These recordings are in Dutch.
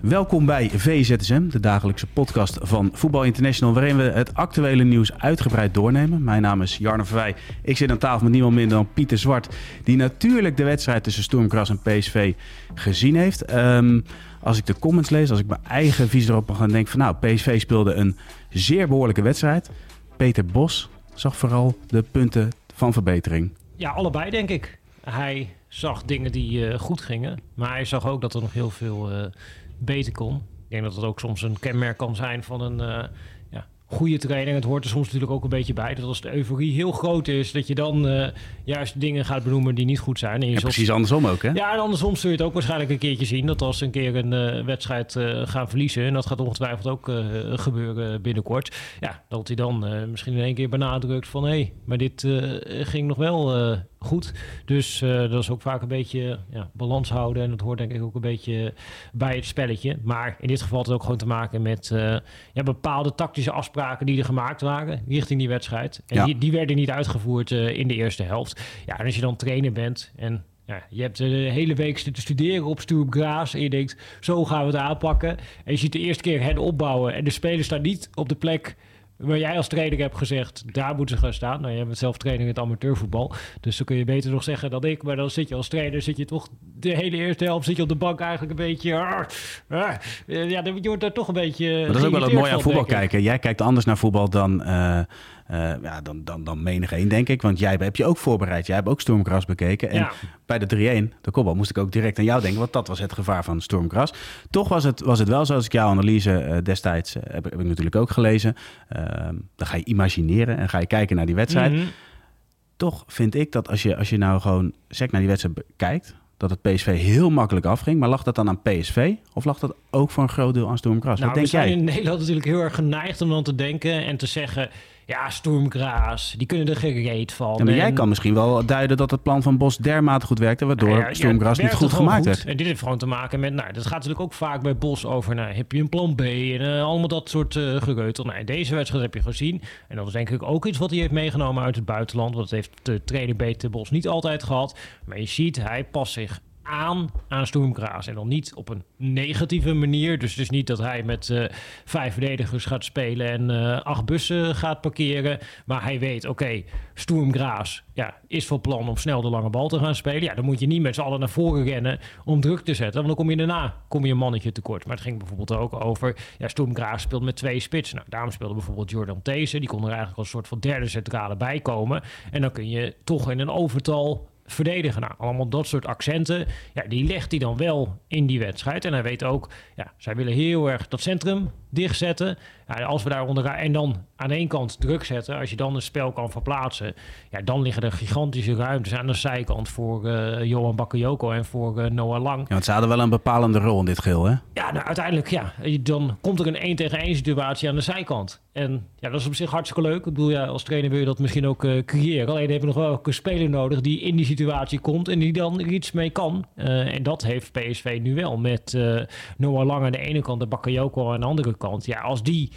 Welkom bij VZSM, de dagelijkse podcast van Voetbal International, waarin we het actuele nieuws uitgebreid doornemen. Mijn naam is Jarno Verwij. Ik zit aan tafel met niemand minder dan Pieter Zwart, die natuurlijk de wedstrijd tussen Stormgras en PSV gezien heeft. Ehm, als ik de comments lees, als ik mijn eigen visie erop mag gaan denk van nou, PSV speelde een zeer behoorlijke wedstrijd. Peter Bos zag vooral de punten van verbetering. Ja, allebei denk ik. Hij zag dingen die uh, goed gingen, maar hij zag ook dat er nog heel veel uh, beter kon. Ik denk dat dat ook soms een kenmerk kan zijn van een uh, ja, goede training. Het hoort er soms natuurlijk ook een beetje bij. Dat als de euforie heel groot is, dat je dan uh, juist dingen gaat benoemen die niet goed zijn. En je ja, zult... precies andersom ook, hè? Ja, en andersom zul je het ook waarschijnlijk een keertje zien. Dat als ze een keer een uh, wedstrijd gaan verliezen, en dat gaat ongetwijfeld ook gebeuren binnenkort. Ja, dat hij dan misschien in één keer benadrukt van hé, hey, maar dit ging nog wel goed. Dus uh, dat is ook vaak een beetje ja, balans houden. En dat hoort denk ik ook een beetje bij het spelletje. Maar in dit geval had het ook gewoon te maken met uh, ja, bepaalde tactische afspraken die er gemaakt waren richting die wedstrijd. En Ja. die, die werden niet uitgevoerd uh, in de eerste helft. Ja, en als je dan trainer bent en ja, je hebt de hele week zitten studeren op Sturm Graz en je denkt, zo gaan we het aanpakken. En je ziet de eerste keer hen opbouwen en de spelers staan niet op de plek waar jij als trainer hebt gezegd, daar moeten ze gaan staan. Nou, je bent zelf trainer in het amateurvoetbal, dus dan kun je beter nog zeggen dan ik. Maar dan zit je als trainer, zit je toch de hele eerste helft, zit je op de bank eigenlijk een beetje... Uh, uh, ja, dan, je wordt daar toch een beetje Maar dat is ook wel het mooie aan voetbal kijken. Jij kijkt anders naar voetbal dan, uh, ja, dan, dan, dan menig één, denk ik. Want jij heb je ook voorbereid. Jij hebt ook Stormgras bekeken. En Ja. bij de 3-1, de kopbal, moest ik ook direct aan jou denken. Want dat was het gevaar van Stormgras. Toch was het, was het wel zoals ik jouw analyse uh, destijds uh, heb, heb ik natuurlijk ook gelezen. Ehm, dan ga je imagineren en ga je kijken naar die wedstrijd. Mhm. Toch vind ik dat als je, als je nou gewoon sec naar die wedstrijd kijkt... dat het PSV heel makkelijk afging. Maar lag dat dan aan PSV? Of lag dat ook voor een groot deel aan Stormgras? Nou, Wat denk we zijn jij? in Nederland natuurlijk heel erg geneigd om dan te denken en te zeggen... Ja, Stormgraas, die kunnen er gereed van. Ja, maar jij En- kan misschien wel duiden dat het plan van Bos dermate goed werkte... waardoor Nou ja, ja, Stormgras het niet goed gemaakt goed. werd. En dit heeft gewoon te maken met, nou, dat gaat natuurlijk ook vaak bij Bos over, nou, heb je een plan B en eh, allemaal dat soort uh, gereutel. Nou, deze wedstrijd heb je gezien. En dat is denk ik ook iets wat hij heeft meegenomen uit het buitenland. Want dat heeft de trainer Beter Bos niet altijd gehad. Maar je ziet, hij past zich aan aan Stormgraas. En dan niet op een negatieve manier. Dus het is niet dat hij met uh, vijf verdedigers gaat spelen en uh, acht bussen gaat parkeren. Maar hij weet, oké, okay, ja, is van plan om snel de lange bal te gaan spelen. Ja, dan moet je niet met z'n allen naar voren rennen om druk te zetten. Want dan kom je daarna kom je een mannetje tekort. Maar het ging bijvoorbeeld ook over... Ja, Stormgraas speelt met twee spitsen. Nou, daarom speelde bijvoorbeeld Jordan These. Die kon er eigenlijk als een soort van derde centrale bij komen. En dan kun je toch in een overtal verdedigen. Nou, allemaal dat soort accenten. Ja, die legt hij dan wel in die wedstrijd. En hij weet ook, ja, zij willen heel erg dat centrum dichtzetten. Ja, als we daar onderaan en dan aan één kant druk zetten, als je dan een spel kan verplaatsen, ja, dan liggen er gigantische ruimtes aan de zijkant voor uh, Johan Bakayoko en voor uh, Noah Lang. Ja, want ze hadden wel een bepalende rol in dit geheel, hè? Ja, nou, uiteindelijk, ja, dan komt er een 1 tegen 1 situatie aan de zijkant. En ja, dat is op zich hartstikke leuk. Ik bedoel, ja, als trainer wil je dat misschien ook uh, creëren. Alleen heb je nog wel een speler nodig die in die situatie komt en die dan er iets mee kan. En dat heeft PSV nu wel met Noah Lang aan de ene kant en Bakayoko aan de andere kant. Ja, als die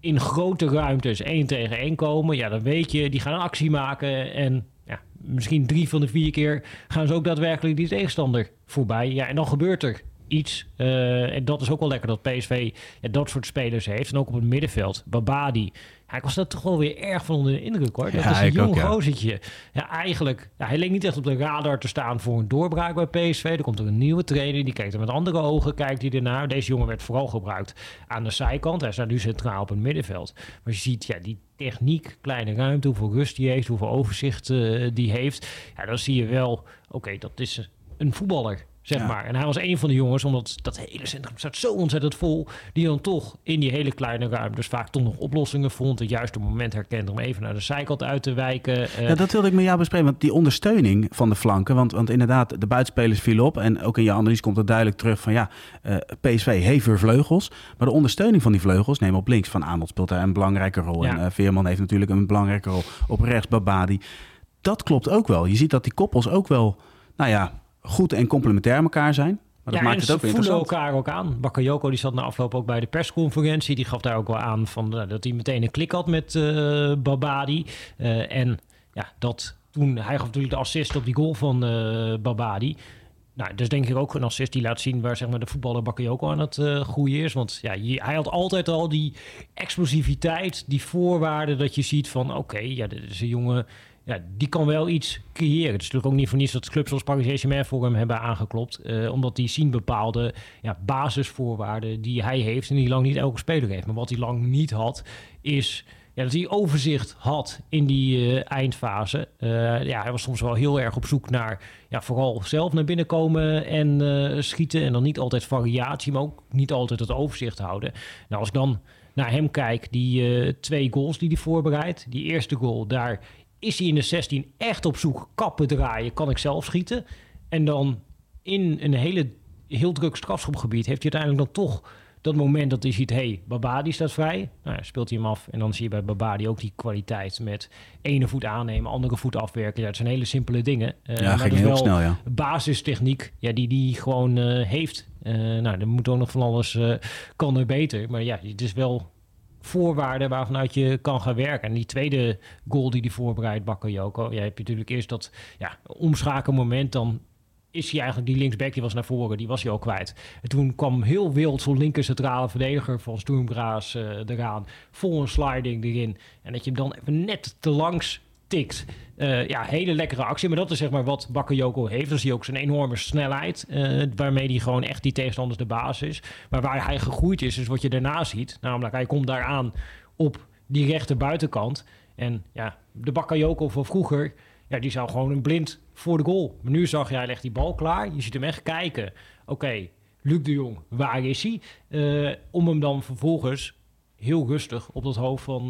in grote ruimtes één tegen één komen, ja, dan weet je, die gaan actie maken en ja, misschien drie van de vier keer gaan ze ook daadwerkelijk die tegenstander voorbij. Ja, en dan gebeurt er iets. Uh, en dat is ook wel lekker dat PSV ja, dat soort spelers heeft. En ook op het middenveld. Babadi. Ja, ik was daar toch wel weer erg van onder de indruk hoor. Dat Ja, is een jong ook, ja. gozertje. Ja, eigenlijk, ja, hij leek niet echt op de radar te staan voor een doorbraak bij PSV. Er komt er een nieuwe trainer, die kijkt er met andere ogen, kijkt hij ernaar. Deze jongen werd vooral gebruikt aan de zijkant. Hij staat nu centraal op het middenveld. Maar je ziet, ja, die techniek, kleine ruimte, hoeveel rust die heeft, hoeveel overzicht uh, die heeft. Ja, dan zie je wel, oké, okay, dat is een voetballer. Zeg Ja. maar. En hij was een van de jongens, omdat dat hele centrum staat zo ontzettend vol, die dan toch in die hele kleine ruimtes vaak toch nog oplossingen vond. Het juiste moment herkende om even naar de zijkant uit te wijken. Eh, Ja, dat wilde ik met jou bespreken. Want die ondersteuning van de flanken. Want, want inderdaad, de buitenspelers vielen op. En ook in je analyse komt het duidelijk terug van ja, eh, PSV heeft weer vleugels. Maar de ondersteuning van die vleugels, neem op links. Van Aanbod speelt daar een belangrijke rol. Ja. En eh, Veerman heeft natuurlijk een belangrijke rol. Op rechts Babadi. Dat klopt ook wel. Je ziet dat die koppels ook wel, nou ja, goed en complementair elkaar zijn. Maar dat ja, maakt het ook weer voelen interessant. elkaar ook aan. Bakayoko die zat na afloop ook bij de persconferentie. Die gaf daar ook wel aan van, nou, dat hij meteen een klik had met eh, Babadi. Eh, en ja, dat toen hij gaf natuurlijk de assist op die goal van eh, Babadi. Nou, dus denk ik ook een assist die laat zien waar zeg maar, de voetballer Bakayoko aan het eh groeien is. Want ja, je- hij had altijd al die explosiviteit, die voorwaarden dat je ziet van oké, ja, dit is een jongen, ja, die kan wel iets creëren. Het is natuurlijk ook niet voor niets dat clubs zoals Paris Saint-Germain voor hem hebben aangeklopt. eh, omdat die zien bepaalde ja, basisvoorwaarden die hij heeft en die lang niet elke speler heeft. Maar wat hij lang niet had, is ja, dat hij overzicht had in die eh, eindfase. Eh, ja, hij was soms wel heel erg op zoek naar ja, vooral zelf naar binnen komen en schieten. En dan niet altijd variatie, maar ook niet altijd het overzicht houden. Nou, als ik dan naar hem kijk, die twee goals die hij voorbereidt. Die eerste goal, daar is hij in de 16 echt op zoek. Kappen draaien, kan ik zelf schieten. En dan in een hele, heel druk strafschopgebied heeft hij uiteindelijk dan toch dat moment dat hij ziet, hé, hey, Babadi staat vrij. Nou, ja, speelt hij hem af en dan zie je bij Babadi ook die kwaliteit met ene voet aannemen, andere voet afwerken. Ja, het zijn hele simpele dingen. Eh, Ja, maar ging dat is heel wel snel, ja. basistechniek ja, die die gewoon eh, heeft. Eh, nou, er moet ook nog van alles, kan er beter. Maar ja, het is wel voorwaarden waarvanuit je kan gaan werken. En die tweede goal die hij voorbereidt, Bakayoko, ja, heb je natuurlijk eerst dat ja, omschakelmoment, dan is hij eigenlijk die linksback, die was naar voren, die was hij al kwijt. En toen kwam heel wild zo'n linker centrale verdediger van Sturmgraas eh eraan, vol een sliding erin. En dat je hem dan even net te langs Eh, ja, hele lekkere actie. Maar dat is zeg maar wat Bakayoko heeft. Dan zie je ook zijn enorme snelheid. eh, waarmee hij gewoon echt die tegenstanders de baas is. Maar waar hij gegroeid is, is wat je daarna ziet. Namelijk, hij komt daar aan op die rechter buitenkant. En ja, de Bakayoko van vroeger, ja, die zou gewoon een blind voor de goal. Maar nu zag je, hij legt die bal klaar. Je ziet hem echt kijken. Oké, Luc de Jong, waar is hij? Eh, om hem dan vervolgens heel rustig op dat hoofd van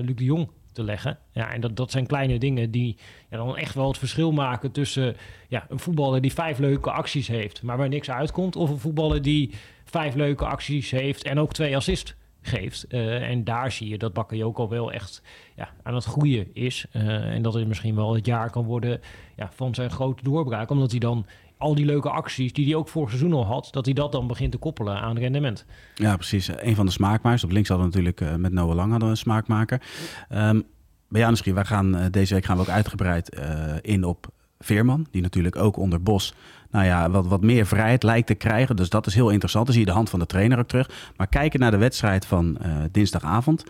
Luc de Jong te leggen. Ja, en dat, dat zijn kleine dingen die ja, dan echt wel het verschil maken tussen ja, een voetballer die vijf leuke acties heeft, maar waar niks uitkomt, of een voetballer die vijf leuke acties heeft en ook twee assists geeft. Eh, en daar zie je dat Bakayoko wel echt ja, aan het groeien is. Eh, en dat het misschien wel het jaar kan worden ja, van zijn grote doorbraak, omdat hij dan al die leuke acties die hij ook vorig seizoen al had, dat hij dat dan begint te koppelen aan rendement. Ja, precies. Een van de smaakmakers. Op links hadden we natuurlijk eh, met Noah Lang hadden een smaakmaker. Ehm bij misschien, wij gaan, eh, deze week gaan we ook uitgebreid eh, in op Veerman. Die natuurlijk ook onder Bos nou ja, wat, wat meer vrijheid lijkt te krijgen. Dus dat is heel interessant. Dan zie je de hand van de trainer ook terug. Maar kijken naar de wedstrijd van dinsdagavond.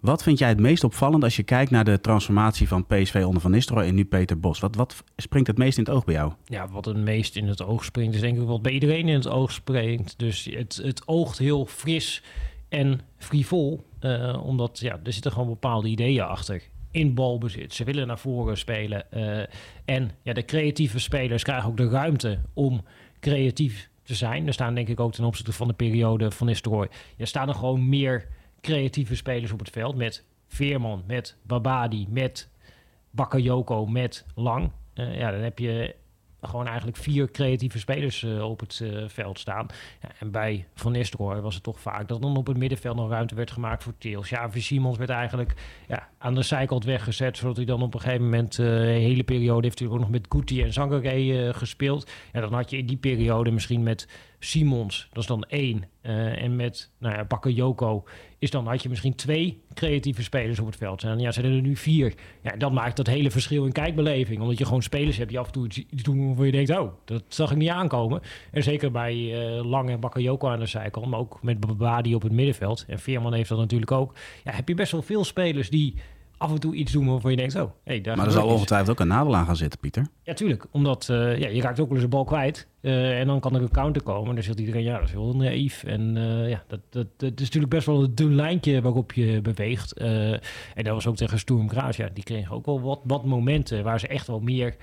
Wat vind jij het meest opvallend als je kijkt naar de transformatie van PSV onder Van Nistelrooy en nu Peter Bos? Wat, wat springt het meest in het oog bij jou? Ja, wat het meest in het oog springt, is denk ik wat bij iedereen in het oog springt. Dus het, het oogt heel fris en frivol. eh, omdat ja, er zitten gewoon bepaalde ideeën achter. In balbezit. Ze willen naar voren spelen. eh, en ja, de creatieve spelers krijgen ook de ruimte om creatief te zijn. Er staan denk ik ook ten opzichte van de periode van Nistelrooy. Er staan er gewoon meer creatieve spelers op het veld. Met Veerman, met Babadi, met Bakayoko, met Lang. Eh, ja, dan heb je gewoon eigenlijk vier creatieve spelers eh, op het eh, veld staan. Ja, en bij Van Nistelrooy was het toch vaak dat dan op het middenveld nog ruimte werd gemaakt voor Teels. Ja, voor Simons werd eigenlijk ja, aan de zijkant weggezet, zodat hij dan op een gegeven moment... een hele periode heeft hij ook nog met Guti en Zangaré gespeeld. Ja, dan had je in die periode misschien met Simons, dat is dan één. eh, en met nou ja, is dan had je misschien twee creatieve spelers op het veld. En ja, zijn er nu vier. Ja, dat maakt dat hele verschil in kijkbeleving. Omdat je gewoon spelers hebt die af en toe iets doen waarvan je denkt... oh, dat zag ik niet aankomen. En zeker bij eh Lang en Bakayoko aan de zijkant... maar ook met Babadi op het middenveld. En Veerman heeft dat natuurlijk ook. Ja, heb je best wel veel spelers die af en toe iets doen waarvan je denkt... oh, hey, daar Maar er zal iets. ongetwijfeld ook een nadeel aan gaan zitten, Pieter. Ja, tuurlijk. Omdat eh, ja, je raakt ook wel eens de bal kwijt. Eh, en dan kan er een counter komen. En dan zegt iedereen, ja, dat is heel naïef. En eh, ja, dat, dat, dat is natuurlijk best wel een dun lijntje waarop je beweegt. En dat was ook tegen Sturm Graz. Ja, die kregen ook wel wat, wat momenten waar ze echt wel meer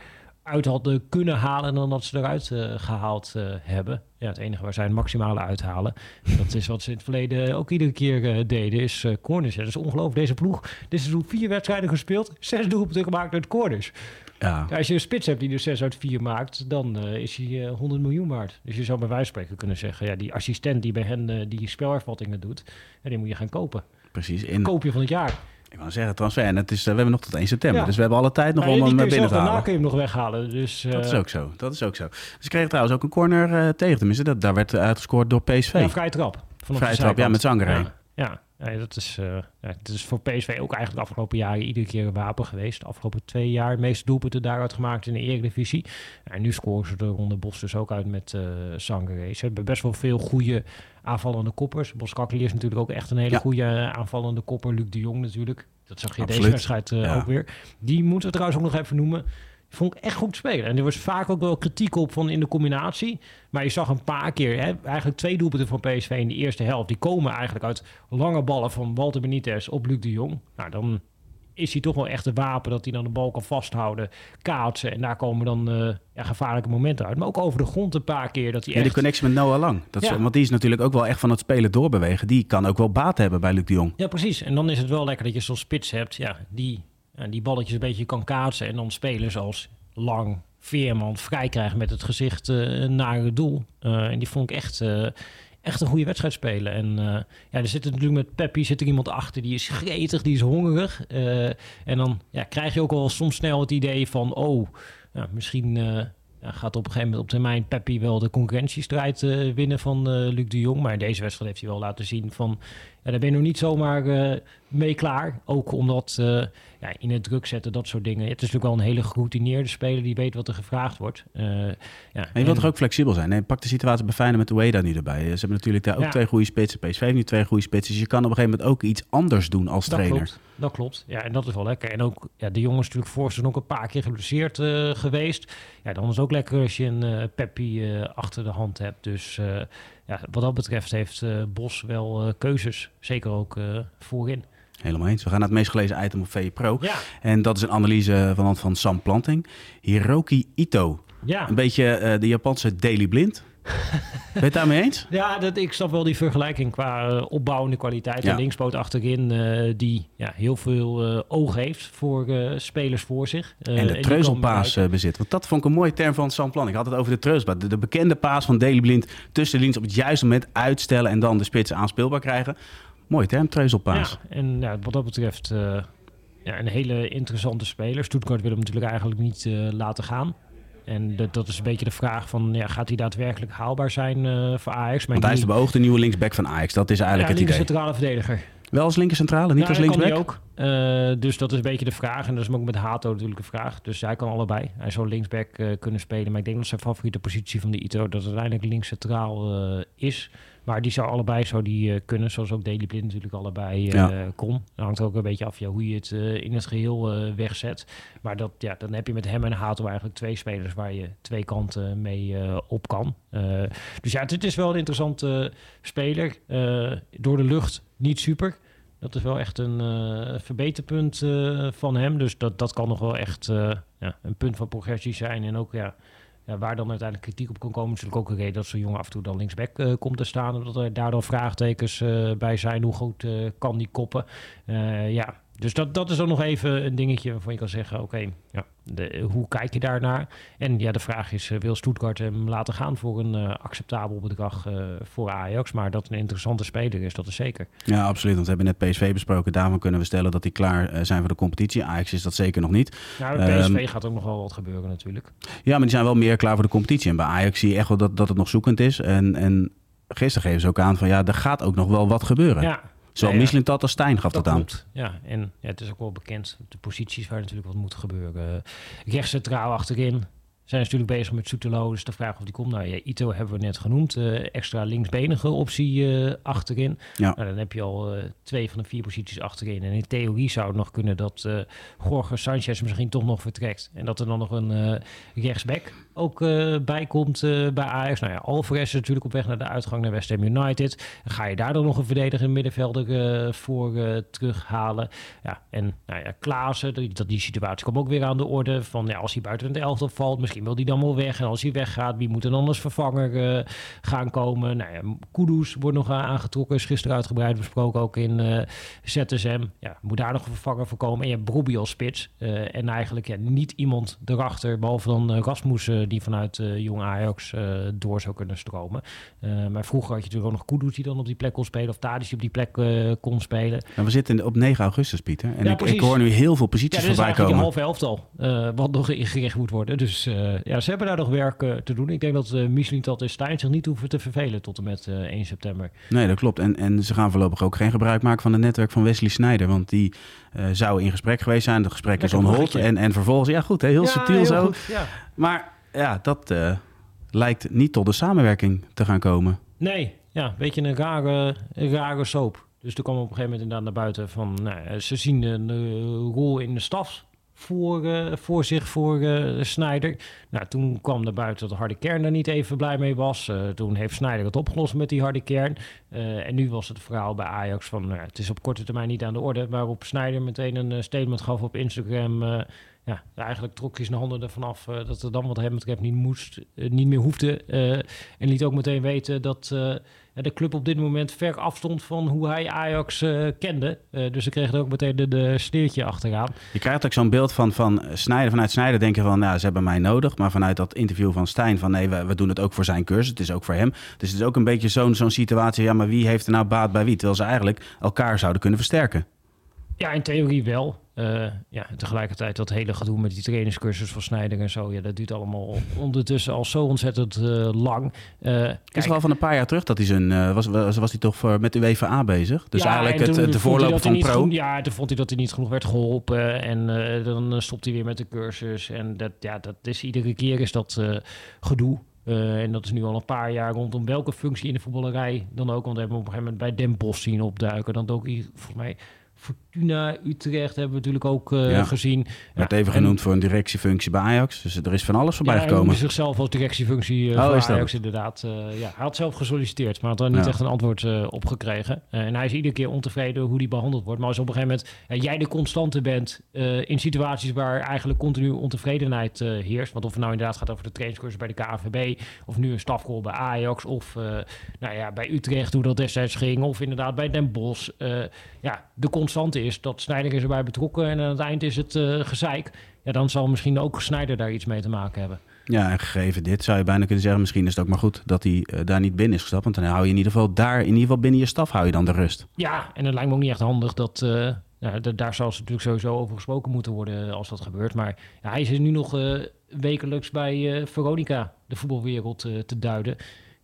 uit hadden kunnen halen dan dat ze eruit uh, gehaald uh, hebben. Ja, het enige waar zij het maximale uithalen. dat is wat ze in het verleden ook iedere keer uh, deden, is corners. Ja, dat is ongelooflijk. Deze ploeg, dit seizoen vier wedstrijden gespeeld, zes doelpunten gemaakt uit corners. Ja. Als je een spits hebt die er 6 uit 4 maakt, dan uh, is hij uh, 100 miljoen waard. Dus je zou bij wijze van spreken kunnen zeggen, ja, die assistent die bij hen uh, die spelervattingen doet, ja, die moet je gaan kopen. Precies. In... Koopje van het jaar. Ik wou zeggen, transfer. En het is, we hebben nog tot 1 september. Dus we hebben alle tijd nog om hem binnen te halen. Daarna kun je hem nog weghalen. Dus, dat is ook zo. Dat is ook zo. Ze kregen trouwens ook een corner tegen. Tenminste, dat, daar werd uitgescoord door PSV. Ja, vrije trap. Vrije trap, ja, met Zangeré. Ja. ja. Dat is, uh, ja, het is voor PSV ook eigenlijk de afgelopen jaren iedere keer een wapen geweest. De afgelopen twee jaar de meeste doelpunten daaruit gemaakt in de Eredivisie. En nu scoren ze er onder Bos dus ook uit met uh, Ze hebben best wel veel goede aanvallende koppers. Bos is natuurlijk ook echt een hele goede aanvallende kopper. Luc de Jong natuurlijk. Dat zag je Absoluut. deze wedstrijd uh, ook weer. Die moeten we trouwens ook nog even noemen. Vond ik echt goed spelen. En er was vaak ook wel kritiek op van in de combinatie. Maar je zag een paar keer, hè, eigenlijk twee doelpunten van PSV in de eerste helft. Die komen eigenlijk uit lange ballen van Walter Benitez op Luc de Jong. Nou, dan is hij toch wel echt een wapen dat hij dan de bal kan vasthouden, kaatsen. En daar komen dan uh, ja, gevaarlijke momenten uit. Maar ook over de grond een paar keer dat hij ja, echt... de connectie met Noah Lang. Dat is, want die is natuurlijk ook wel echt van het spelen doorbewegen. Die kan ook wel baat hebben bij Luc de Jong. Ja, precies. En dan is het wel lekker dat je zo'n spits hebt. Ja, die en die balletjes een beetje kan kaatsen. En dan spelers als Lang, Veerman vrij krijgen met het gezicht uh, naar het doel. Uh, en die vond ik echt, echt een goede wedstrijd spelen. En ja, er zit natuurlijk met Peppi zit er iemand achter die is gretig, die is hongerig. en dan ja, krijg je ook al soms snel het idee van, oh, misschien gaat op een gegeven moment op termijn Peppi wel de concurrentiestrijd winnen van Luc de Jong. Maar in deze wedstrijd heeft hij wel laten zien van, ja, daar ben je nog niet zomaar mee klaar. Ook omdat ja, in het druk zetten, dat soort dingen. Het is natuurlijk wel een hele geroutineerde speler die weet wat er gevraagd wordt. Uh, ja, en je wilt toch ook flexibel zijn? Nee, pak de situatie bij Feyenoord met Ueda nu erbij. Ze hebben natuurlijk daar ook twee goede spitsen. PSV heeft nu twee goede spitsen. Dus je kan op een gegeven moment ook iets anders doen als dat trainer. Klopt, dat klopt. Ja, en dat is wel lekker. En ook ja, de jongens natuurlijk voor ze ook een paar keer geblesseerd geweest. Ja, dan is het ook lekker als je een Peppi achter de hand hebt. Dus ja, wat dat betreft heeft Bos wel keuzes. Zeker ook voorin. Helemaal eens. We gaan naar het meest gelezen item op VE Pro. Ja. En dat is een analyse van hand van Sam Planting. Hiroki Ito. Ja. Een beetje de Japanse Daily Blind. Ben je het daarmee eens? Ja, dat, ik snap wel die vergelijking qua uh, opbouwende kwaliteit. Ja. Een linkspoot achterin uh, die ja, heel veel oog heeft voor spelers voor zich. en de treuzelpaas bezit. Want dat vond ik een mooie term van Sam Planting. Ik had het over de treuzelpaas. De, de, bekende paas van Daily Blind tussen de linies op het juiste moment uitstellen... en dan de spits aanspeelbaar krijgen. Mooi term, Treuzelpaas. Ja, en ja, wat dat betreft ja, een hele interessante speler. Stuttgart wil hem natuurlijk eigenlijk niet uh, laten gaan. En dat, dat is een beetje de vraag van, ja, gaat hij daadwerkelijk haalbaar zijn uh, voor Ajax? Want hij is de beoogde nieuwe linksback van Ajax. Dat is eigenlijk ja, het idee. centrale verdediger. Wel als linker centrale, niet als linksback? ook. Uh, dus dat is een beetje de vraag. En dat is ook met Hato natuurlijk de vraag. Dus hij kan allebei. Hij zou linksback uh, kunnen spelen. Maar ik denk dat zijn favoriete positie van de Ito... dat uiteindelijk links centraal is. Maar die zou allebei zou die, uh, kunnen, zoals ook Daily Blind natuurlijk allebei uh, ja. kon. Dan hangt ook een beetje af ja, hoe je het uh, in het geheel wegzet. Maar dat, ja, dan heb je met hem en Hato eigenlijk twee spelers waar je twee kanten mee op kan. dus ja, het, is wel een interessante speler. door de lucht niet super. Dat is wel echt een verbeterpunt van hem. Dus dat, dat kan nog wel echt ja, een punt van progressie zijn. En ook ja, ja, waar dan uiteindelijk kritiek op kan komen, is natuurlijk ook een reden dat zo'n jongen af en toe dan linksback uh, komt te staan. Omdat er daar dan vraagtekens uh, bij zijn. Hoe goed uh, kan die koppen? ja, dus dat, dat is dan nog even een dingetje waarvan je kan zeggen: oké, ja, hoe kijk je daarnaar? En ja, de vraag is: wil Stuttgart hem laten gaan voor een uh, acceptabel bedrag uh, voor Ajax? Maar dat een interessante speler is, dat is zeker. Ja, absoluut. Want we hebben net PSV besproken. Daarvan kunnen we stellen dat die klaar zijn voor de competitie. Ajax is dat zeker nog niet. Nou, PSV um, gaat ook nog wel wat gebeuren, natuurlijk. Ja, maar die zijn wel meer klaar voor de competitie. En bij Ajax zie je echt wel dat, dat het nog zoekend is. En, en gisteren geven ze ook aan van ja, er gaat ook nog wel wat gebeuren. Ja, Zowel ja, Michelin dat als Stijn gaf dat, dat aan. Ja, en ja, het is ook wel bekend de posities waar natuurlijk wat moet gebeuren. Rechtscentraal achterin. Zijn natuurlijk bezig met Soetelo. Dus de vraag of die komt. Nou ja, Ito hebben we net genoemd. Uh, extra linksbenige optie uh, achterin. Ja. Nou, dan heb je al uh, twee van de vier posities achterin. En in theorie zou het nog kunnen dat Jorge Sanchez misschien toch nog vertrekt. En dat er dan nog een rechtsback ook bij komt bij Ajax. Nou ja, Alvarez is natuurlijk op weg naar de uitgang naar West Ham United. Ga je daar dan nog een verdediger middenvelder voor terughalen? Ja, en nou ja, Klaassen, die, die situatie komt ook weer aan de orde. Van ja, als hij buiten het elftal valt, misschien wil hij dan wel weg. En als hij weggaat, wie moet dan als vervanger uh, gaan komen? Nou ja, Kudus wordt nog aangetrokken, is gisteren uitgebreid besproken ook in uh, ZSM. Ja, moet daar nog een vervanger voor komen? En je hebt Brobbey als spits. Uh, en eigenlijk ja, niet iemand erachter, behalve dan Rasmus, die vanuit Jong Ajax door zou kunnen stromen. maar vroeger had je natuurlijk ook nog Kudus die dan op die plek kon spelen, of Tadic die op die plek kon spelen. Nou, we zitten op 9 augustus, Pieter. En ja, ik, ik, hoor nu heel veel posities ja, voorbij komen. een half elftal, wat nog ingericht moet worden. Dus ja, ze hebben daar nog werk uh, te doen. Ik denk dat uh, Michelin dat en Stijn zich niet hoeven te vervelen tot en met uh, 1 september. Nee, dat klopt. En, en ze gaan voorlopig ook geen gebruik maken van het netwerk van Wesley Snijder. Want die zou in gesprek geweest zijn. Het gesprek is onhold. En, en vervolgens, ja goed, heel ja, subtiel heel zo. Goed, ja. Maar ja, dat lijkt niet tot de samenwerking te gaan komen. Nee, ja, een beetje een rare, een rare soap. Dus toen kwam op een gegeven moment inderdaad naar buiten van... Nou, ze zien een rol in de staf voor, uh, voor zich, voor uh, Snyder. Nou, toen kwam naar buiten dat harde kern er niet even blij mee was. Uh, toen heeft Snyder het opgelost met die harde kern. en nu was het verhaal bij Ajax van nou, het is op korte termijn niet aan de orde. Waarop Snyder meteen een statement gaf op Instagram. ja, eigenlijk trok hij zijn handen ervan af dat er dan wat hem betreft niet, moest, niet meer hoefde. en liet ook meteen weten dat de club op dit moment ver afstond van hoe hij Ajax uh, kende. Uh, dus ze kregen er ook meteen de, de sneertje achteraan. Je krijgt ook zo'n beeld van, van Snijder. Vanuit Snijder denken van, nou, ze hebben mij nodig. Maar vanuit dat interview van Stijn van, nee, we, we doen het ook voor zijn cursus. Het is ook voor hem. Dus het is ook een beetje zo'n zo'n situatie. Ja, maar wie heeft er nou baat bij wie? Terwijl ze eigenlijk elkaar zouden kunnen versterken. Ja, in theorie wel. Uh, ja, tegelijkertijd dat hele gedoe met die trainingscursus van Snijder en zo. Ja, dat duurt allemaal ondertussen al zo ontzettend uh, lang. Uh, is er al van een paar jaar terug dat hij zijn... was, was, was hij toch voor, met de WVA bezig? Dus ja, eigenlijk het, de voorloper van pro? Genoeg, ja, toen vond hij dat hij niet genoeg werd geholpen. En dan stopt hij weer met de cursus. En dat, ja, dat is iedere keer is dat gedoe. Uh, en dat is nu al een paar jaar rondom welke functie in de voetballerij dan ook. Want we hebben op een gegeven moment bij Den Bosch zien opduiken. Dan ook volgens mij Fortuna Utrecht hebben we natuurlijk ook uh, gezien. Werd even genoemd voor een directiefunctie bij Ajax. Dus er is van alles voorbij ja, gekomen. Hij zichzelf als directiefunctie uh, oh, Ajax inderdaad. Uh, ja, hij had zelf gesolliciteerd, maar had er niet echt een antwoord op gekregen. en hij is iedere keer ontevreden hoe die behandeld wordt. Maar als op een gegeven moment jij de constante bent in situaties waar eigenlijk continu ontevredenheid heerst. Want of het nou inderdaad gaat over de trainingscursus bij de KVB of nu een stafrol bij Ajax of nou ja, bij Utrecht hoe dat destijds ging. Of inderdaad bij Den Bosch. ja, de constante is dat Snijder is erbij betrokken en aan het eind is het uh, gezeik. Ja, dan zal misschien ook Snijder daar iets mee te maken hebben. Ja, en gegeven dit zou je bijna kunnen zeggen, misschien is het ook maar goed dat hij uh, daar niet binnen is gestapt. Want dan hou je in ieder geval daar, in ieder geval binnen je staf, hou je dan de rust. Ja, en het lijkt me ook niet echt handig dat, uh, ja, daar zal ze natuurlijk sowieso over gesproken moeten worden als dat gebeurt. Maar ja, hij is nu nog wekelijks bij Veronica, de voetbalwereld, te duiden.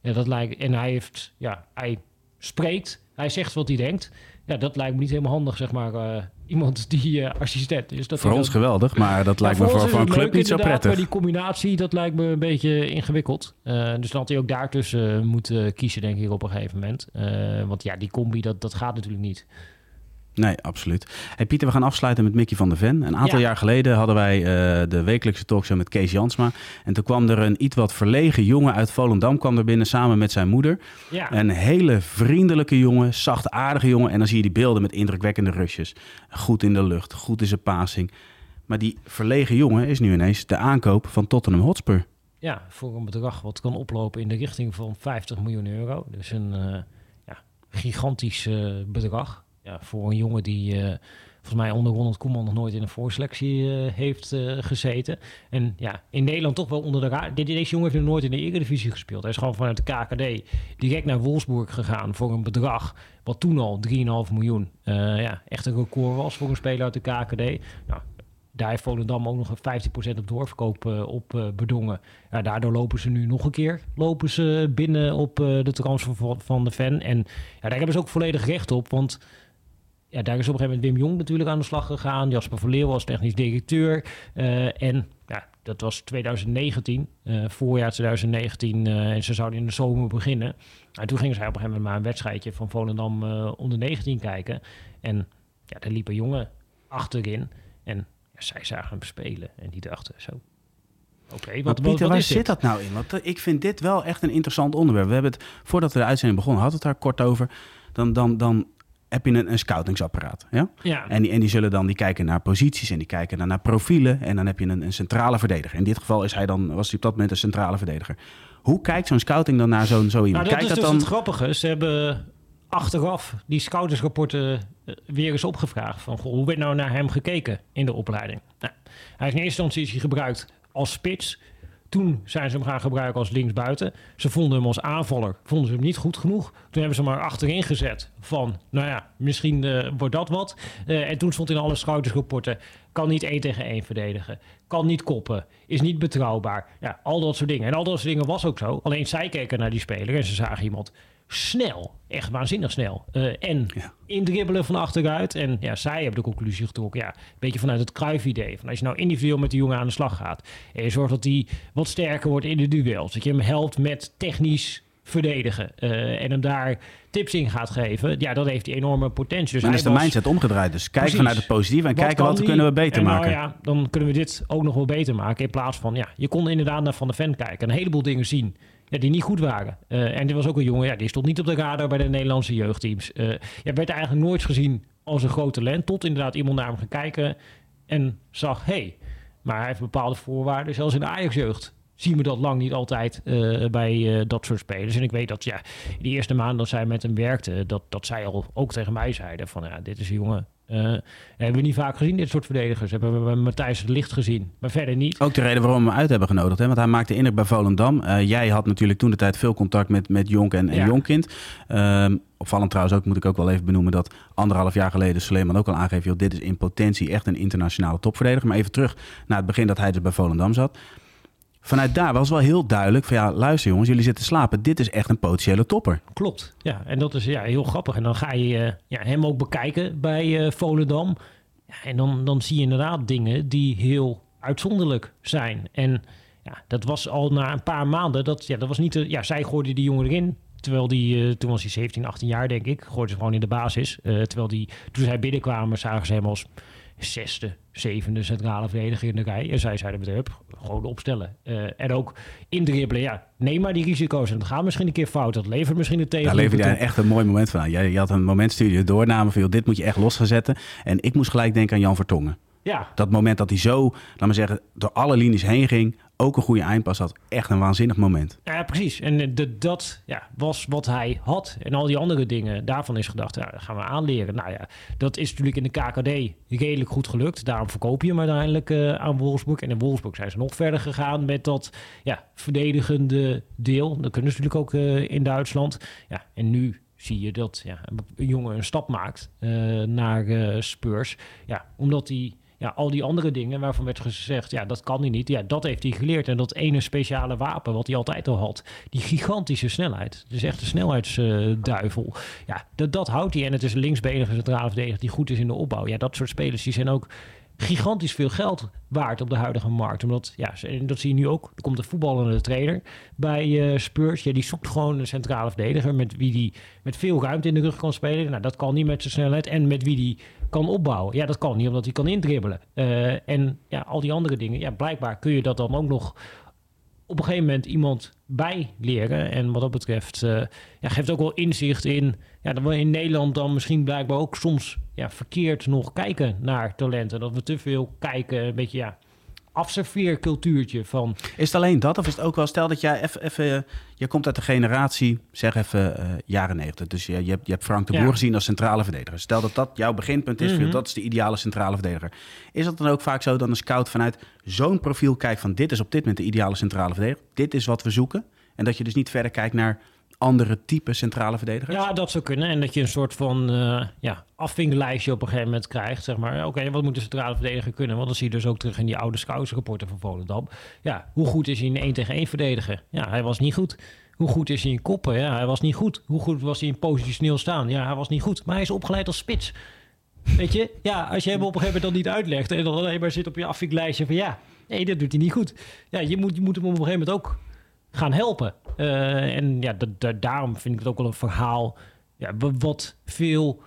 Ja, dat lijkt, en hij heeft, ja, hij spreekt, hij zegt wat hij denkt ja, dat lijkt me niet helemaal handig, zeg maar. Uh, iemand die uh, assistent is. Dat voor ons geweldig, maar dat lijkt me voor, voor een club niet zo prettig. Maar die combinatie, dat lijkt me een beetje ingewikkeld. Uh, dus dan had hij ook daartussen moeten kiezen, denk ik, op een gegeven moment. want ja, die combi, dat, dat gaat natuurlijk niet. Nee, absoluut. Hey Pieter, we gaan afsluiten met Mickey van der Ven. Een aantal jaar geleden hadden wij uh, de wekelijkse talkshow met Kees Jansma. En toen kwam er een iets wat verlegen jongen uit Volendam kwam er binnen samen met zijn moeder. Ja. Een hele vriendelijke jongen, zachtaardige jongen. En dan zie je die beelden met indrukwekkende rusjes. Goed in de lucht, goed in zijn passing. Maar die verlegen jongen is nu ineens de aankoop van Tottenham Hotspur. Ja, voor een bedrag wat kan oplopen in de richting van 50 miljoen euro. Dus een uh, ja, gigantisch uh, bedrag ja, voor een jongen die uh, volgens mij onder Ronald Koeman nog nooit in een voorselectie uh, heeft uh, gezeten. En ja, in Nederland toch wel onder de raad. Deze jongen heeft nog nooit in de Eredivisie gespeeld. Hij is gewoon vanuit de KKD direct naar Wolfsburg gegaan voor een bedrag wat toen al 3,5 miljoen ja, echt een record was voor een speler uit de KKD. Nou, daar heeft Volendam ook nog een 15% op doorverkoop op bedongen. Ja, daardoor lopen ze nu nog een keer lopen ze binnen op de transfer van de fan. En ja, daar hebben ze ook volledig recht op, want ja, daar is op een gegeven moment Wim Jong natuurlijk aan de slag gegaan. Jasper Verleeuw was technisch directeur. Uh, en ja, dat was 2019, uh, voorjaar 2019. Uh, en ze zouden in de zomer beginnen. En toen gingen zij op een gegeven moment maar een wedstrijdje van Volendam onder 19 kijken. En ja, daar liep een jongen achterin. En ja, zij zagen hem spelen. En die dachten zo... Oké, wat, Pieter, wat, waar zit dit? dat nou in? Want eh, ik vind dit wel echt een interessant onderwerp. We hebben het, voordat we de uitzending begonnen, hadden we het daar kort over. Dan, dan, dan heb je een, een scoutingsapparaat. Ja? Ja, En, die, en die zullen dan die kijken naar posities en die kijken dan naar profielen. En dan heb je een, een centrale verdediger. In dit geval is hij dan, was hij op dat moment een centrale verdediger. Hoe kijkt zo'n scouting dan naar zo'n zo nou, iemand? dat Kijkt is dus dat dan... het grappige. Ze hebben achteraf die scoutersrapporten eh, weer eens opgevraagd. Van, goh, hoe werd nou naar hem gekeken in de opleiding? Nou, hij is in eerste instantie gebruikt als spits. Toen zijn ze hem gaan gebruiken als linksbuiten. Ze vonden hem als aanvaller, vonden ze hem niet goed genoeg. Toen hebben ze hem maar achterin gezet van, nou ja, misschien eh, wordt dat wat. Eh, en toen stond in alle schoudersrapporten, kan niet één tegen één verdedigen. Kan niet koppen, is niet betrouwbaar. Ja, al dat soort dingen. En al dat soort dingen was ook zo. Alleen zij keken naar die speler en ze zagen iemand snel, echt waanzinnig snel. Eh, en Ja. indribbelen van achteruit. En ja, zij hebben de conclusie getrokken. Ja, een beetje vanuit het Cruyff-idee. Van als je nou individueel met die jongen aan de slag gaat. En je zorgt dat hij wat sterker wordt in de duels. Dat je hem helpt met technisch verdedigen. eh, en hem daar tips in gaat geven. Ja, dat heeft die enorme potentie. Dus is de was- mindset omgedraaid. Dus kijk Precies. vanuit het positieve en kijken wat die? kunnen we beter En nou maken. ja, dan kunnen we dit ook nog wel beter maken. In plaats van, ja, je kon inderdaad naar Van de Ven kijken. Een heleboel dingen zien ja, die niet goed waren. Eh, en dit was ook een jongen, ja, die stond niet op de radar bij de Nederlandse jeugdteams. Eh ja, werd eigenlijk nooit gezien als een groot talent. Tot inderdaad iemand naar hem ging kijken en zag, hé, hey, maar hij heeft bepaalde voorwaarden. Zelfs in de Ajax-jeugd zien we dat lang niet altijd eh, bij eh, dat soort spelers. En ik weet dat, ja, in de eerste maanden dat zij met hem werkte, dat, dat zij al ook tegen mij zeiden van, ja, dit is een jongen... eh, hebben we niet vaak gezien, dit soort verdedigers. Hebben we bij Matthijs het Licht gezien, maar verder niet. Ook de reden waarom we hem uit hebben genodigd. Hè? Want hij maakte indruk bij Volendam. Jij had natuurlijk toen de tijd veel contact met, met Jonk en, en Ja. Jonkind. Ehm, opvallend trouwens ook, moet ik ook wel even benoemen... dat anderhalf jaar geleden Suleiman ook al aangeeft... Joh, dit is in potentie echt een internationale topverdediger. Maar even terug naar het begin dat hij dus bij Volendam zat. Vanuit daar was wel heel duidelijk van... ja, luister jongens, jullie zitten slapen. Dit is echt een potentiële topper. Klopt, ja. En dat is ja, heel grappig. En dan ga je eh, ja, hem ook bekijken bij eh Volendam. Ja, en dan, dan zie je inderdaad dingen die heel uitzonderlijk zijn. En ja, dat was al na een paar maanden. Dat, ja, dat was niet de, ja, zij gooide die jongen erin. Terwijl die, eh, toen was hij 17, 18 jaar denk ik. Gooide ze gewoon in de basis. Eh, terwijl die, toen zij binnenkwamen zagen ze hem als zesde, zevende centrale verdediger in de rij. En zij zeiden met hup, gewoon opstellen. Eh, en ook indribbelen. Ja, neem maar die risico's. En het gaat misschien een keer fout. Dat levert misschien een tegen. Daar leverde jij echt een mooi moment van aan. Jij, je had een moment studio doorname van... Joh, dit moet je echt los gaan zetten. En ik moest gelijk denken aan Jan Vertongen. Ja, Dat moment dat hij zo, laat maar zeggen, door alle linies heen ging, ook een goede eindpas had. Echt een waanzinnig moment. Ja, precies. En eh, de, dat ja, was wat hij had. En al die andere dingen, daarvan is gedacht, ja, gaan we aanleren. Nou ja, dat is natuurlijk in de KKD redelijk goed gelukt. Daarom verkoop je hem uiteindelijk eh, aan Wolfsburg. En in Wolfsburg zijn ze nog verder gegaan met dat ja, verdedigende deel. Dat kunnen ze natuurlijk ook eh, in Duitsland. Ja, en nu zie je dat ja, een jongen een stap maakt eh, naar Spurs. Ja, omdat hij ja, al die andere dingen waarvan werd gezegd, ja, dat kan hij niet. Ja, dat heeft hij geleerd. En dat ene speciale wapen wat hij altijd al had, die gigantische snelheid. Is echt een snelheidsduivel. ja, dat, dat houdt hij. En het is een linksbenige centrale verdediger die goed is in de opbouw. Ja, dat soort spelers die zijn ook gigantisch veel geld waard op de huidige markt. Omdat, ja, dat zie je nu ook. Er komt een voetballende trainer bij eh, Spurs. Ja, die zoekt gewoon een centrale verdediger met wie die met veel ruimte in de rug kan spelen. Nou, dat kan niet met zijn snelheid. En met wie die kan opbouwen. Ja, dat kan niet, omdat hij kan indribbelen. Eh, en ja, al die andere dingen. Ja, blijkbaar kun je dat dan ook nog op een gegeven moment iemand bijleren. En wat dat betreft eh, ja, geeft ook wel inzicht in... Ja, dat we in Nederland dan misschien blijkbaar ook soms ja, verkeerd nog kijken naar talenten. Dat we te veel kijken, een beetje ja, afserveercultuurtje van... Is het alleen dat? Of is het ook wel, stel dat jij even, even je komt uit de generatie, zeg even eh, jaren 90. Dus je, je, hebt, je hebt Frank de Boer Ja. gezien als centrale verdediger. Stel dat dat jouw beginpunt is, Mhm. dat is de ideale centrale verdediger. Is het dan ook vaak zo dat een scout vanuit zo'n profiel kijkt van dit is op dit moment de ideale centrale verdediger. Dit is wat we zoeken. En dat je dus niet verder kijkt naar andere type centrale verdedigers? Ja, dat zou kunnen. En dat je een soort van eh ja, afvingerlijstje op een gegeven moment krijgt. Zeg maar, oké, wat moet de centrale verdediger kunnen? Want dat zie je dus ook terug in die oude scoutsrapporten van Volendam. Ja, hoe goed is hij in 1 tegen 1 verdedigen? Ja, hij was niet goed. Hoe goed is hij in koppen? Ja, hij was niet goed. Hoe goed was hij in positioneel staan? Ja, hij was niet goed. Maar hij is opgeleid als spits. Weet je? Ja, als je hem op een gegeven moment dan niet uitlegt... en dan alleen maar zit op je afvinklijstje van ja... Nee, dat doet hij niet goed. Ja, je moet, je moet hem op een gegeven moment ook gaan helpen. Uh, en ja, daarom vind ik het ook wel een verhaal ja, wat veel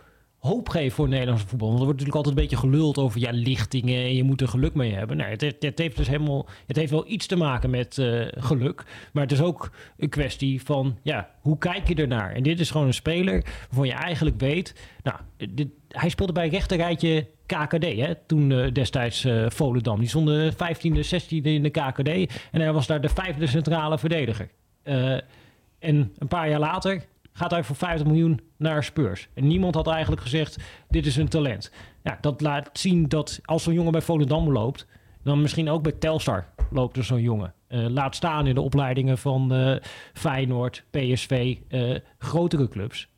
hoop voor het Nederlandse voetbal. Want er wordt natuurlijk altijd een beetje geluld over ja, lichtingen en je moet er geluk mee hebben. Nee, het, het, heeft dus helemaal, het heeft wel iets te maken met uh, geluk. Maar het is ook een kwestie van ja, hoe kijk je ernaar? En dit is gewoon een speler waarvan je eigenlijk weet, nou, dit, hij speelde bij rechterrijtje KKD, hè, toen uh, destijds uh, Volendam. Die stond de 15e, 16e in de KKD en hij was daar de vijfde centrale verdediger. En een paar jaar later gaat hij voor 50 miljoen naar Spurs. En niemand had eigenlijk gezegd, dit is een talent. Ja, dat laat zien dat als zo'n jongen bij Volendam loopt... dan misschien ook bij Telstar loopt er zo'n jongen. Uh, laat staan in de opleidingen van uh, Feyenoord, PSV, uh, grotere clubs.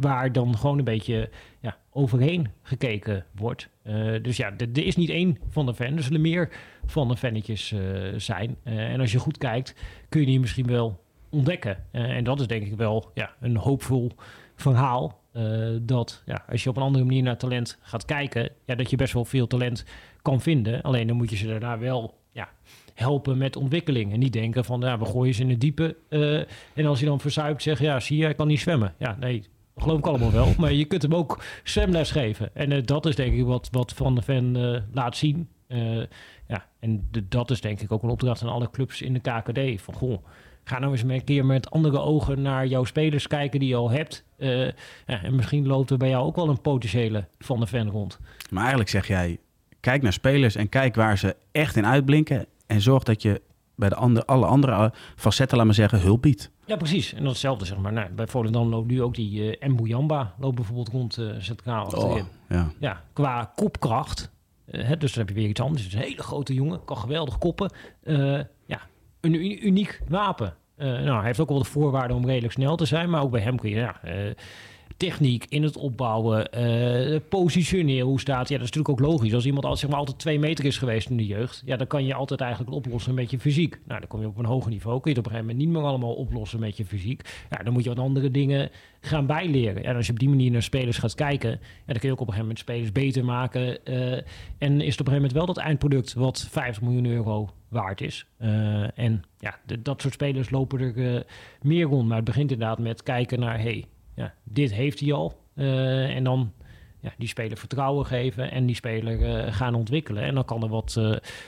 waar dan gewoon een beetje ja, overheen gekeken wordt. dus ja, er is niet één van de fans. Er zullen meer van de fannetjes zijn. en als je goed kijkt, kun je die misschien wel ontdekken. Uh, en dat is denk ik wel ja, een hoopvol verhaal. Uh, dat ja, als je op een andere manier naar talent gaat kijken, ja, dat je best wel veel talent kan vinden. Alleen dan moet je ze daarna wel ja, helpen met ontwikkeling. En niet denken van ja, we gooien ze in het diepe. Uh, en als je dan verzuipt, zeg ja, zie je, ik kan niet zwemmen. Ja, nee, geloof ik allemaal wel. Maar je kunt hem ook zwemles geven. En dat is denk ik wat, wat Van de Ven laat zien. ja, en de, dat is denk ik ook een opdracht aan alle clubs in de KKD. Van goh, Ga nou eens een keer met andere ogen naar jouw spelers kijken die je al hebt. Uh, ja, en misschien loopt er bij jou ook wel een potentiële van de fan rond. Maar eigenlijk zeg jij, kijk naar spelers en kijk waar ze echt in uitblinken. En zorg dat je bij de andere, alle andere facetten, laat maar zeggen, hulp biedt. Ja, precies. En datzelfde zeg maar. Nou, bij Volendam loopt nu ook die uh, Mbuyamba loopt bijvoorbeeld rond uh, centraal Oh, ja. ja, qua kopkracht. Uh, hè, dus dan heb je weer iets anders. Het is een hele grote jongen, kan geweldig koppen. ja, een uniek wapen. Uh, nou, hij heeft ook wel de voorwaarden om redelijk snel te zijn, maar ook bij hem kun je ja, uh, techniek in het opbouwen, uh, positioneren, hoe staat. Ja, dat is natuurlijk ook logisch. Als iemand al, zeg maar, altijd twee meter is geweest in de jeugd, ja, dan kan je altijd eigenlijk oplossen met je fysiek. Nou, dan kom je op een hoger niveau, kun je het op een gegeven moment niet meer allemaal oplossen met je fysiek. Ja, dan moet je wat andere dingen gaan bijleren. En als je op die manier naar spelers gaat kijken, ja, dan kun je ook op een gegeven moment spelers beter maken. en is het op een gegeven moment wel dat eindproduct wat 50 miljoen euro waard is. Uh, en ja, de, dat soort spelers lopen er uh, meer rond. Maar het begint inderdaad met kijken naar, hey, ja, dit heeft hij al. Uh, en dan ja, die speler vertrouwen geven en die speler gaan ontwikkelen. En dan kan er wat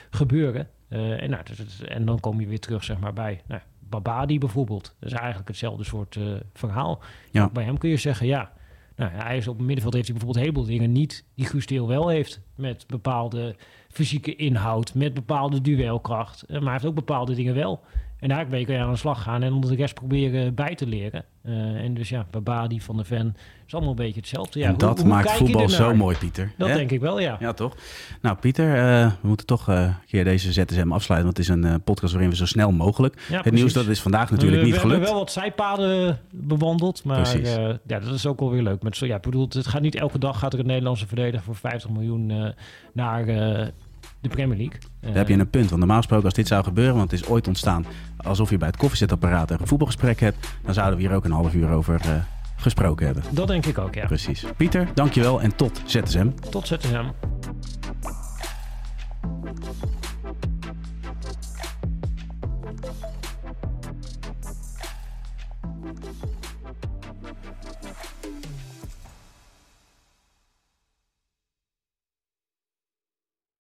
gebeuren. en, nou, dus, en dan kom je weer terug zeg maar, bij nou, Babadi bijvoorbeeld. Dat is eigenlijk hetzelfde soort verhaal. Ja. Bij hem kun je zeggen, ja, nou, hij is op het middenveld heeft hij bijvoorbeeld heel veel dingen niet die Guus Deel wel heeft. Met bepaalde fysieke inhoud, met bepaalde duelkracht. Maar hij heeft ook bepaalde dingen wel. En daar kun je aan de slag gaan en onder de rest proberen bij te leren. Uh, en dus ja, Babadi van de Ven is allemaal een beetje hetzelfde. Ja, en dat hoe, maakt voetbal zo mooi, Pieter. Dat denk ik wel, ja. Ja, toch? Nou, Pieter, uh, we moeten toch uh, een keer deze ZSM afsluiten. Want het is een podcast waarin we zo snel mogelijk... Ja, het nieuws dat is vandaag natuurlijk we, niet we gelukt. hebben wel wat zijpaden bewandeld. Maar ja, dat is ook wel weer leuk. Met zo, ja, ik bedoel, het gaat niet elke dag gaat er een Nederlandse verdediger voor 50 miljoen naar de Premier League. Daar heb je eh, een punt. Want normaal gesproken, als dit zou gebeuren, want het is ooit ontstaan alsof je bij het koffiezetapparaat een voetbalgesprek hebt, dan zouden we hier ook een half uur over eh, gesproken hebben. Dat denk ik ook, ja. Precies. Pieter, dankjewel en tot ZSM. Tot ZSM.